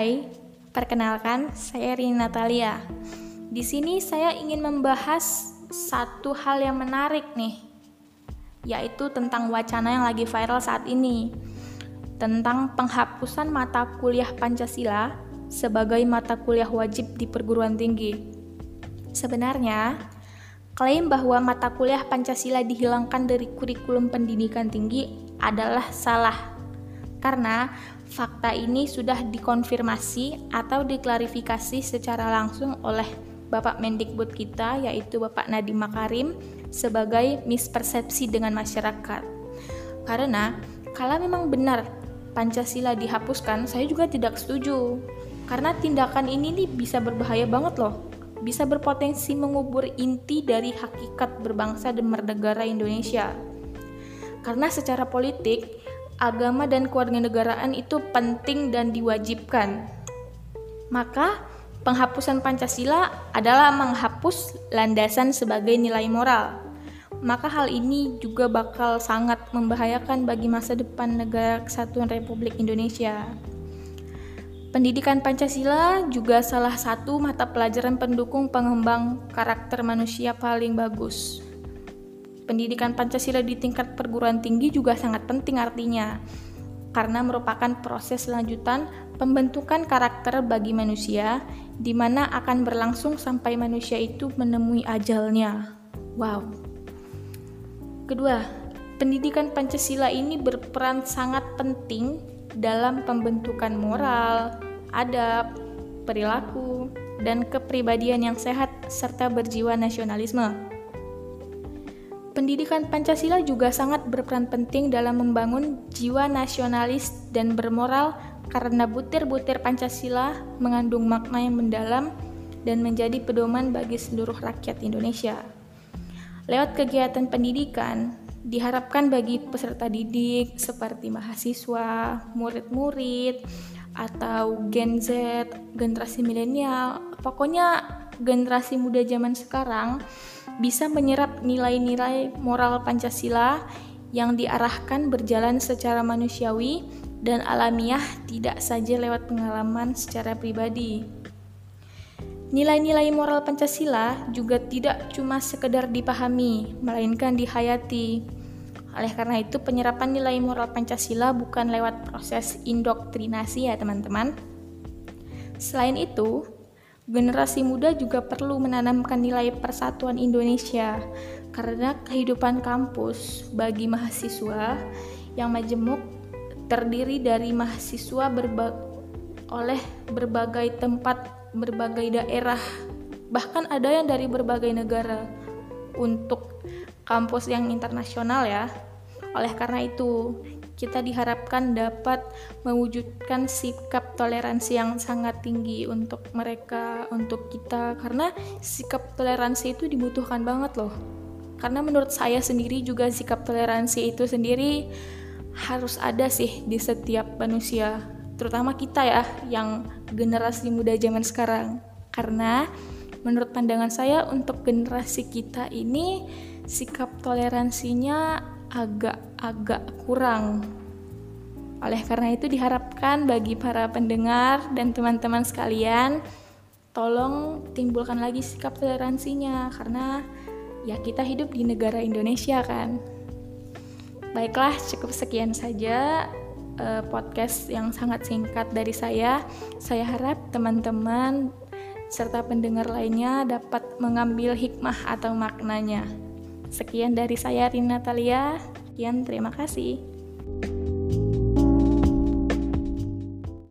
Hai, perkenalkan saya Rina Natalia. Di sini saya ingin membahas satu hal yang menarik nih, yaitu tentang wacana yang lagi viral saat ini, tentang penghapusan mata kuliah Pancasila sebagai mata kuliah wajib di perguruan tinggi. Sebenarnya, klaim bahwa mata kuliah Pancasila dihilangkan dari kurikulum pendidikan tinggi adalah salah karena fakta ini sudah dikonfirmasi atau diklarifikasi secara langsung oleh Bapak Mendikbud kita yaitu Bapak Nadiem Makarim sebagai mispersepsi dengan masyarakat. Karena kalau memang benar Pancasila dihapuskan, saya juga tidak setuju. Karena tindakan ini nih bisa berbahaya banget loh. Bisa berpotensi mengubur inti dari hakikat berbangsa dan bernegara Indonesia. Karena secara politik, agama dan kewarganegaraan itu penting dan diwajibkan. Maka, penghapusan Pancasila adalah menghapus landasan sebagai nilai moral. Maka hal ini juga bakal sangat membahayakan bagi masa depan negara kesatuan Republik Indonesia. Pendidikan Pancasila juga salah satu mata pelajaran pendukung pengembang karakter manusia paling bagus pendidikan Pancasila di tingkat perguruan tinggi juga sangat penting artinya karena merupakan proses lanjutan pembentukan karakter bagi manusia di mana akan berlangsung sampai manusia itu menemui ajalnya. Wow. Kedua, pendidikan Pancasila ini berperan sangat penting dalam pembentukan moral, adab, perilaku, dan kepribadian yang sehat serta berjiwa nasionalisme. Pendidikan Pancasila juga sangat berperan penting dalam membangun jiwa nasionalis dan bermoral karena butir-butir Pancasila mengandung makna yang mendalam dan menjadi pedoman bagi seluruh rakyat Indonesia. Lewat kegiatan pendidikan, diharapkan bagi peserta didik seperti mahasiswa, murid-murid, atau Gen Z, generasi milenial, pokoknya generasi muda zaman sekarang bisa menyerap nilai-nilai moral Pancasila yang diarahkan berjalan secara manusiawi dan alamiah tidak saja lewat pengalaman secara pribadi. Nilai-nilai moral Pancasila juga tidak cuma sekedar dipahami, melainkan dihayati. Oleh karena itu, penyerapan nilai moral Pancasila bukan lewat proses indoktrinasi ya teman-teman. Selain itu, Generasi muda juga perlu menanamkan nilai persatuan Indonesia karena kehidupan kampus bagi mahasiswa yang majemuk terdiri dari mahasiswa berba oleh berbagai tempat, berbagai daerah, bahkan ada yang dari berbagai negara untuk kampus yang internasional ya. Oleh karena itu, kita diharapkan dapat mewujudkan sikap toleransi yang sangat tinggi untuk mereka, untuk kita, karena sikap toleransi itu dibutuhkan banget loh. Karena menurut saya sendiri juga sikap toleransi itu sendiri harus ada sih di setiap manusia, terutama kita ya yang generasi muda zaman sekarang. Karena menurut pandangan saya untuk generasi kita ini sikap toleransinya agak-agak kurang. Oleh karena itu diharapkan bagi para pendengar dan teman-teman sekalian tolong timbulkan lagi sikap toleransinya karena ya kita hidup di negara Indonesia kan. Baiklah, cukup sekian saja uh, podcast yang sangat singkat dari saya. Saya harap teman-teman serta pendengar lainnya dapat mengambil hikmah atau maknanya. Sekian dari saya Rina Natalia. Sekian terima kasih.